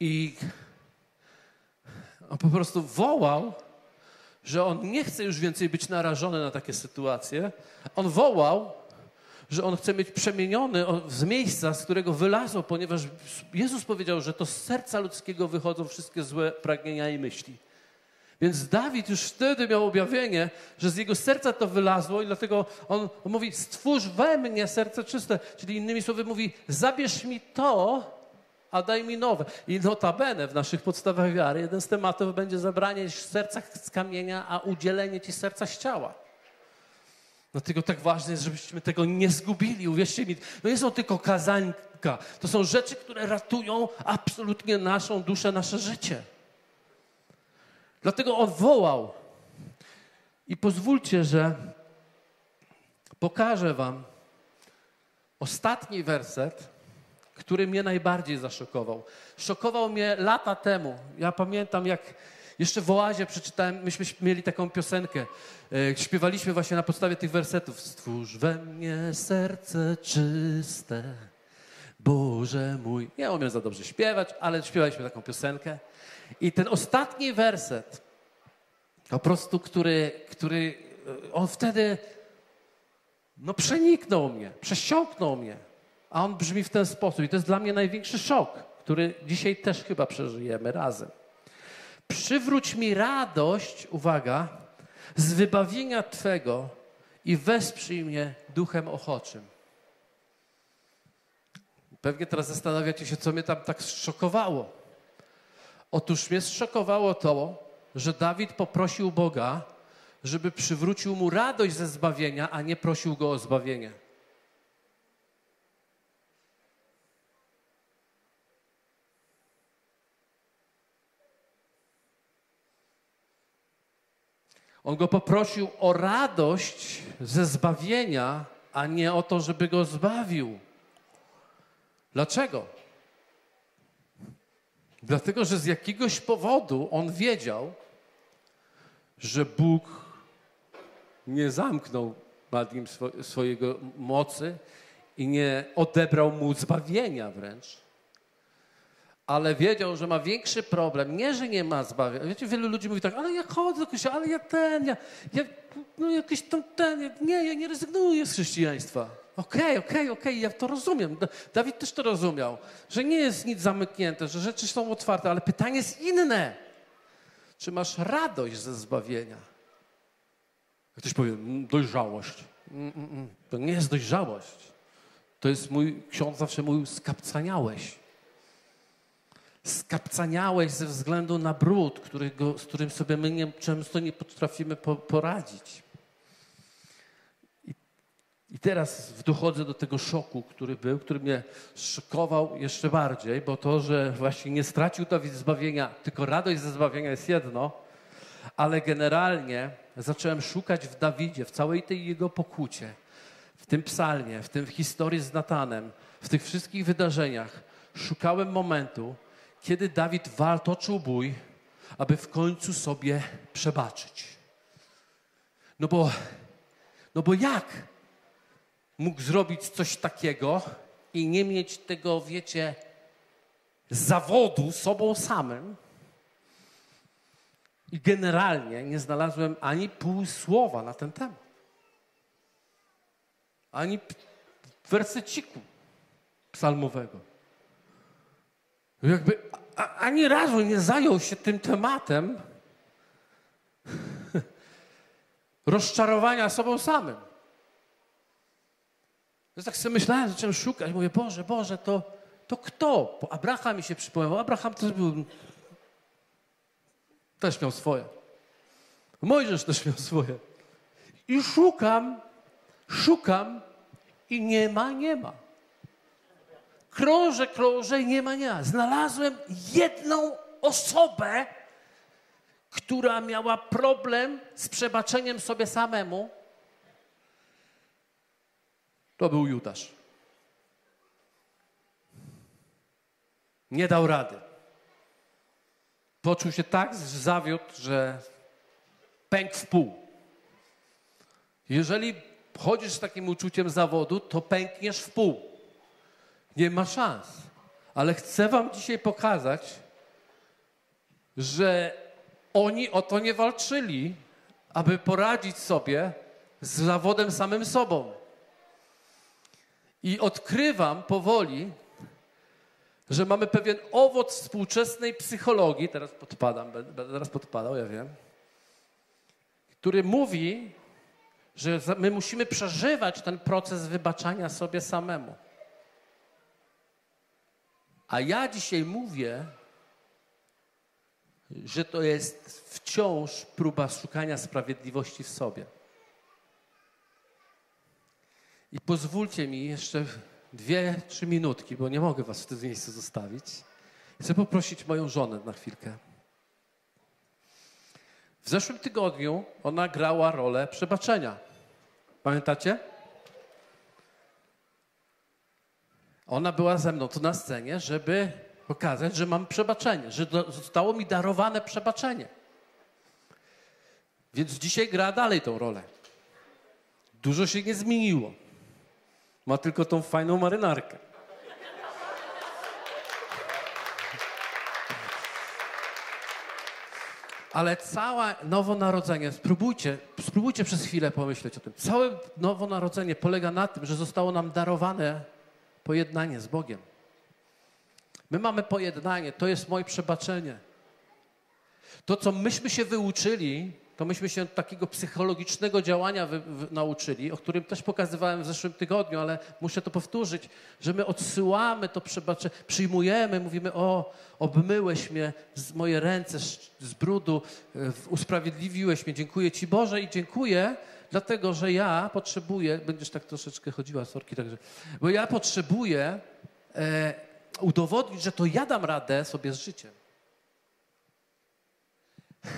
I on po prostu wołał, że on nie chce już więcej być narażony na takie sytuacje. On wołał, że on chce być przemieniony z miejsca, z którego wylazł, ponieważ Jezus powiedział, że to z serca ludzkiego wychodzą wszystkie złe pragnienia i myśli. Więc Dawid już wtedy miał objawienie, że z jego serca to wylazło i dlatego on, on mówi, stwórz we mnie serce czyste. Czyli innymi słowy mówi, zabierz mi to, a daj mi nowe. I notabene w naszych podstawach wiary jeden z tematów będzie zabranie serca z kamienia, a udzielenie ci serca z ciała. Dlatego tak ważne jest, żebyśmy tego nie zgubili. Uwierzcie mi, to nie są tylko kazanka. To są rzeczy, które ratują absolutnie naszą duszę, nasze życie. Dlatego on wołał. I pozwólcie, że pokażę wam ostatni werset, który mnie najbardziej zaszokował. Szokował mnie lata temu. Ja pamiętam, jak jeszcze w Oazie przeczytałem, myśmy mieli taką piosenkę. E, śpiewaliśmy właśnie na podstawie tych wersetów. Stwórz we mnie serce czyste, Boże mój. Nie umiem za dobrze śpiewać, ale śpiewaliśmy taką piosenkę. I ten ostatni werset, po prostu, który, który e, on wtedy no przeniknął mnie, przesiąknął mnie. A on brzmi w ten sposób. I to jest dla mnie największy szok, który dzisiaj też chyba przeżyjemy razem. Przywróć mi radość, uwaga, z wybawienia Twego i wesprzyj mnie duchem ochoczym. Pewnie teraz zastanawiacie się, co mnie tam tak szokowało. Otóż mnie zszokowało to, że Dawid poprosił Boga, żeby przywrócił mu radość ze zbawienia, a nie prosił go o zbawienie. On go poprosił o radość ze zbawienia, a nie o to, żeby go zbawił. Dlaczego? Dlatego, że z jakiegoś powodu on wiedział, że Bóg nie zamknął nad nim swojego mocy i nie odebrał mu zbawienia wręcz ale wiedział, że ma większy problem. Nie, że nie ma zbawienia. Wiecie, wielu ludzi mówi tak, ale ja chodzę do kościoła, ale ja ten, ja, ja no jakiś tam ten, nie, ja nie rezygnuję z chrześcijaństwa. Okej, okay, okej, okay, okej, okay, ja to rozumiem. Dawid też to rozumiał, że nie jest nic zamknięte, że rzeczy są otwarte, ale pytanie jest inne. Czy masz radość ze zbawienia? Ktoś powie, mm, dojrzałość. Mm, mm, mm, to nie jest dojrzałość. To jest mój, ksiądz zawsze mówił, skapcaniałeś skapcaniałeś ze względu na brud, z którym sobie my nie, często nie potrafimy po, poradzić. I, I teraz dochodzę do tego szoku, który był, który mnie szokował jeszcze bardziej, bo to, że właśnie nie stracił Dawid zbawienia, tylko radość ze zbawienia jest jedno, ale generalnie zacząłem szukać w Dawidzie, w całej tej jego pokucie, w tym psalmie, w tym historii z Natanem, w tych wszystkich wydarzeniach. Szukałem momentu, kiedy Dawid waltoczył bój, aby w końcu sobie przebaczyć. No bo, no bo jak mógł zrobić coś takiego i nie mieć tego, wiecie, zawodu sobą samym? I generalnie nie znalazłem ani pół słowa na ten temat. Ani werseciku psalmowego. Jakby ani razu nie zajął się tym tematem *laughs* rozczarowania sobą samym. Ja tak sobie myślałem, zacząłem szukać. Mówię, Boże, Boże, to, to kto? Bo Abraham mi się przypomniał. Abraham też był Też miał swoje. Mojżesz też miał swoje. I szukam, szukam i nie ma, nie ma. Krążę, krążę i nie ma, nie. Znalazłem jedną osobę, która miała problem z przebaczeniem sobie samemu. To był Judasz. Nie dał rady. Poczuł się tak zawiódł, że pękł w pół. Jeżeli chodzisz z takim uczuciem zawodu, to pękniesz w pół. Nie ma szans. Ale chcę Wam dzisiaj pokazać, że oni o to nie walczyli, aby poradzić sobie z zawodem samym sobą. I odkrywam powoli, że mamy pewien owoc współczesnej psychologii, teraz podpadam, teraz podpadał, ja wiem, który mówi, że my musimy przeżywać ten proces wybaczania sobie samemu. A ja dzisiaj mówię, że to jest wciąż próba szukania sprawiedliwości w sobie. I pozwólcie mi jeszcze dwie, trzy minutki, bo nie mogę was w tym miejscu zostawić. Chcę poprosić moją żonę na chwilkę. W zeszłym tygodniu ona grała rolę przebaczenia. Pamiętacie? Ona była ze mną tu na scenie, żeby pokazać, że mam przebaczenie, że zostało mi darowane przebaczenie. Więc dzisiaj gra dalej tą rolę. Dużo się nie zmieniło. Ma tylko tą fajną marynarkę. Ale całe nowonarodzenie, spróbujcie, spróbujcie przez chwilę pomyśleć o tym. Całe nowonarodzenie polega na tym, że zostało nam darowane pojednanie z Bogiem. My mamy pojednanie, to jest moje przebaczenie. To, co myśmy się wyuczyli, to myśmy się takiego psychologicznego działania wy, wy, nauczyli, o którym też pokazywałem w zeszłym tygodniu, ale muszę to powtórzyć, że my odsyłamy to przebaczenie, przyjmujemy, mówimy, o, obmyłeś mnie z moje ręce z, z brudu, e, usprawiedliwiłeś mnie, dziękuję Ci Boże i dziękuję, dlatego że ja potrzebuję, będziesz tak troszeczkę chodziła, sorki, także, bo ja potrzebuję e, udowodnić, że to ja dam radę sobie z życiem. *laughs*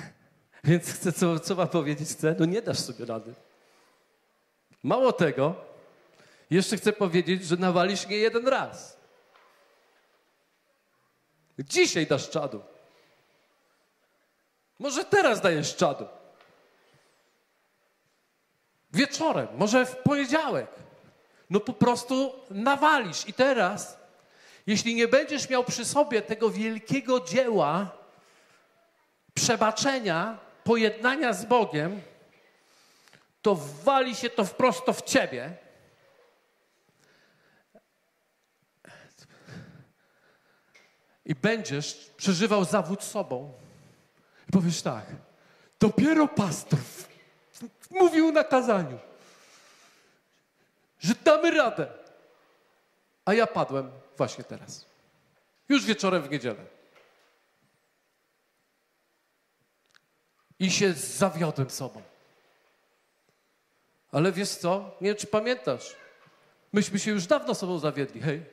Więc chcę, co, co wam powiedzieć chcę? No nie dasz sobie rady. Mało tego, jeszcze chcę powiedzieć, że nawalisz nie jeden raz. Dzisiaj dasz czadu. Może teraz dajesz czadu. Wieczorem, może w poniedziałek. No po prostu nawalisz. I teraz, jeśli nie będziesz miał przy sobie tego wielkiego dzieła przebaczenia, pojednania z Bogiem, to wali się to wprost w ciebie. I będziesz przeżywał zawód sobą. I powiesz tak, dopiero pastor mówił na kazaniu, że damy radę. A ja padłem właśnie teraz. Już wieczorem w niedzielę. i się zawiodłem sobą. Ale wiesz co? Nie wiem, czy pamiętasz. Myśmy się już dawno sobą zawiedli, hej.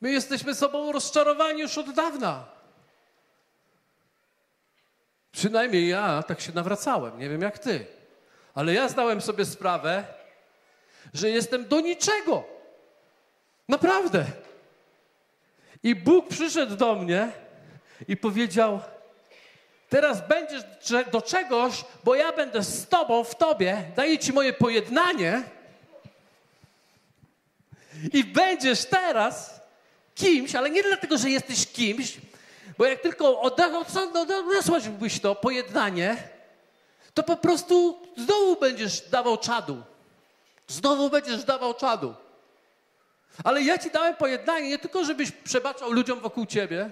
My jesteśmy sobą rozczarowani już od dawna. Przynajmniej ja tak się nawracałem. Nie wiem jak ty. Ale ja zdałem sobie sprawę, że jestem do niczego. Naprawdę. I Bóg przyszedł do mnie i powiedział: Teraz będziesz do czegoś, bo ja będę z Tobą, w Tobie, daję Ci moje pojednanie i będziesz teraz kimś, ale nie dlatego, że jesteś kimś, bo jak tylko odesłałbyś to pojednanie, to po prostu znowu będziesz dawał czadu. Znowu będziesz dawał czadu. Ale ja ci dałem pojednanie nie tylko, żebyś przebaczał ludziom wokół ciebie,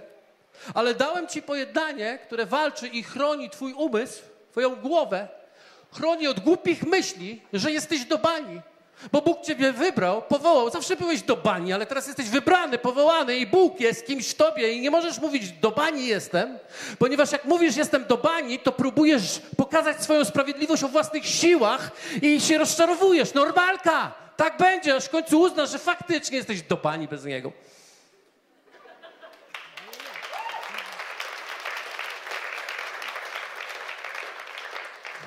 ale dałem Ci pojednanie, które walczy i chroni Twój umysł, Twoją głowę, chroni od głupich myśli, że jesteś do bani, Bo Bóg ciebie wybrał, powołał. Zawsze byłeś do bani, ale teraz jesteś wybrany, powołany i Bóg jest kimś tobie i nie możesz mówić do bani jestem, ponieważ jak mówisz jestem do bani, to próbujesz pokazać swoją sprawiedliwość o własnych siłach i się rozczarowujesz. Normalka! Tak będzie, aż w końcu uznasz, że faktycznie jesteś do bani bez niego.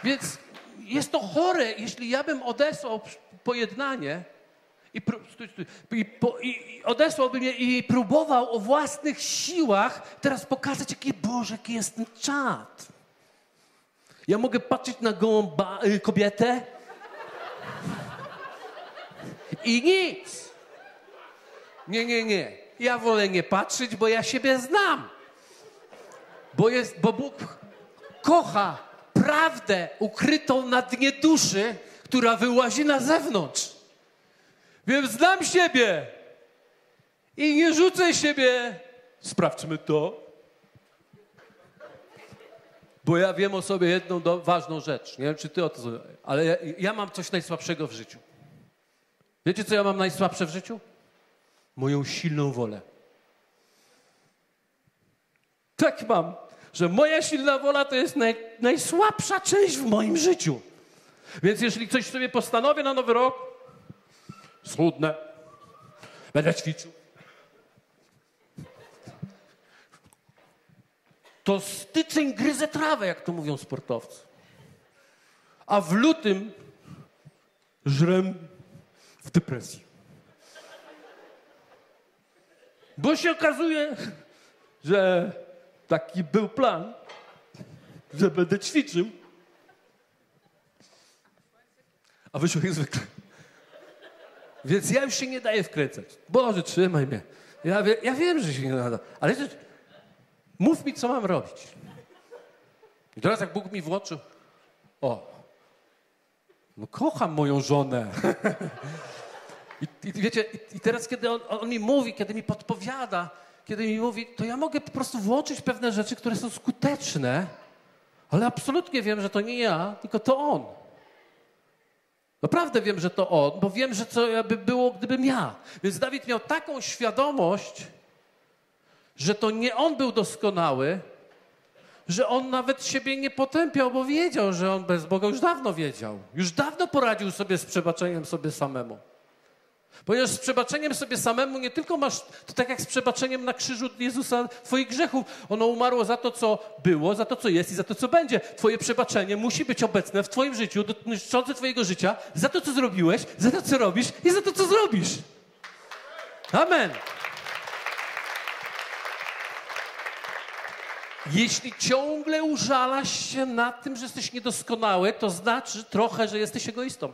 Więc jest to chore, jeśli ja bym odesłał pojednanie i, stój, stój, i, po, i, odesłałbym je i próbował o własnych siłach teraz pokazać, jaki Boże, jaki jest ten czad. Ja mogę patrzeć na gołą ba- y, kobietę i nic. Nie, nie, nie. Ja wolę nie patrzeć, bo ja siebie znam. Bo, jest, bo Bóg kocha prawdę ukrytą na dnie duszy, która wyłazi na zewnątrz. Więc znam siebie i nie rzucę siebie. Sprawdźmy to. Bo ja wiem o sobie jedną do, ważną rzecz. Nie wiem, czy ty o to ale ja, ja mam coś najsłabszego w życiu. Wiecie, co ja mam najsłabsze w życiu? Moją silną wolę. Tak mam że moja silna wola to jest naj, najsłabsza część w moim życiu. Więc jeżeli coś sobie postanowię na nowy rok, schudnę, będę ćwiczył, to styczeń gryzę trawę, jak to mówią sportowcy. A w lutym żrem w depresji. Bo się okazuje, że Taki był plan, że będę ćwiczył. A wyszło jak zwykle. Więc ja już się nie daję wkręcać. Boże, trzymaj mnie. Ja, wie, ja wiem, że się nie nada, ale mów mi, co mam robić. I teraz jak Bóg mi włączył, o, no kocham moją żonę. I, I, wiecie, i, i teraz kiedy on, on, mi mówi, kiedy mi podpowiada, kiedy mi mówi, to ja mogę po prostu włączyć pewne rzeczy, które są skuteczne, ale absolutnie wiem, że to nie ja, tylko to on. Naprawdę wiem, że to on, bo wiem, że co by było, gdybym ja. Więc Dawid miał taką świadomość, że to nie on był doskonały, że on nawet siebie nie potępiał, bo wiedział, że on bez Boga już dawno wiedział. Już dawno poradził sobie z przebaczeniem sobie samemu. Ponieważ z przebaczeniem sobie samemu nie tylko masz, to tak jak z przebaczeniem na krzyżu Jezusa Twoich grzechów. Ono umarło za to, co było, za to, co jest i za to, co będzie. Twoje przebaczenie musi być obecne w Twoim życiu, dotyczące Twojego życia, za to, co zrobiłeś, za to, co robisz i za to, co zrobisz. Amen. Jeśli ciągle użalasz się nad tym, że jesteś niedoskonały, to znaczy trochę, że jesteś egoistą.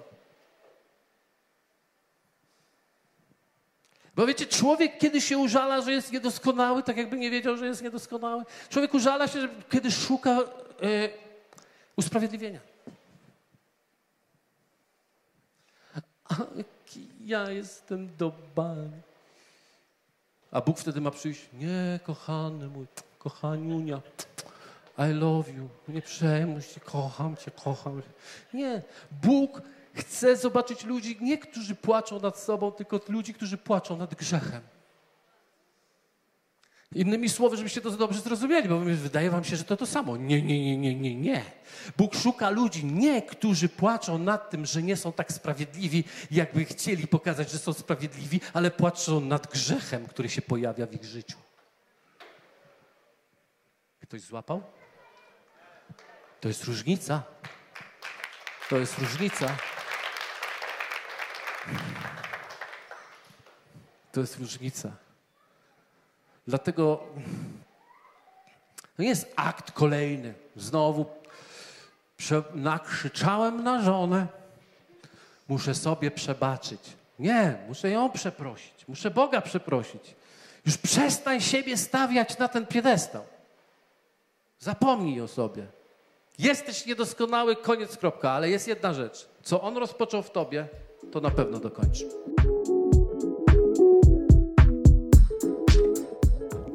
Bo wiecie, człowiek kiedy się użala, że jest niedoskonały, tak jakby nie wiedział, że jest niedoskonały. Człowiek użala się, kiedy szuka e, usprawiedliwienia. A ja jestem dobany. A Bóg wtedy ma przyjść, nie, kochany mój, kochaniunia, I love you, nie przejmuj się, kocham cię, kocham. Nie, Bóg Chcę zobaczyć ludzi, nie którzy płaczą nad sobą, tylko ludzi, którzy płaczą nad grzechem. Innymi słowy, żebyście to dobrze zrozumieli, bo wydaje wam się, że to to samo. Nie, nie, nie, nie, nie, nie. Bóg szuka ludzi, nie którzy płaczą nad tym, że nie są tak sprawiedliwi, jakby chcieli pokazać, że są sprawiedliwi, ale płaczą nad grzechem, który się pojawia w ich życiu. Ktoś złapał? To jest różnica. To jest różnica. To jest różnica. Dlatego to nie jest akt kolejny. Znowu nakrzyczałem na żonę, muszę sobie przebaczyć. Nie, muszę ją przeprosić, muszę Boga przeprosić. Już przestań siebie stawiać na ten piedestał. Zapomnij o sobie. Jesteś niedoskonały, koniec, kropka, ale jest jedna rzecz. Co On rozpoczął w tobie, to na pewno dokończy.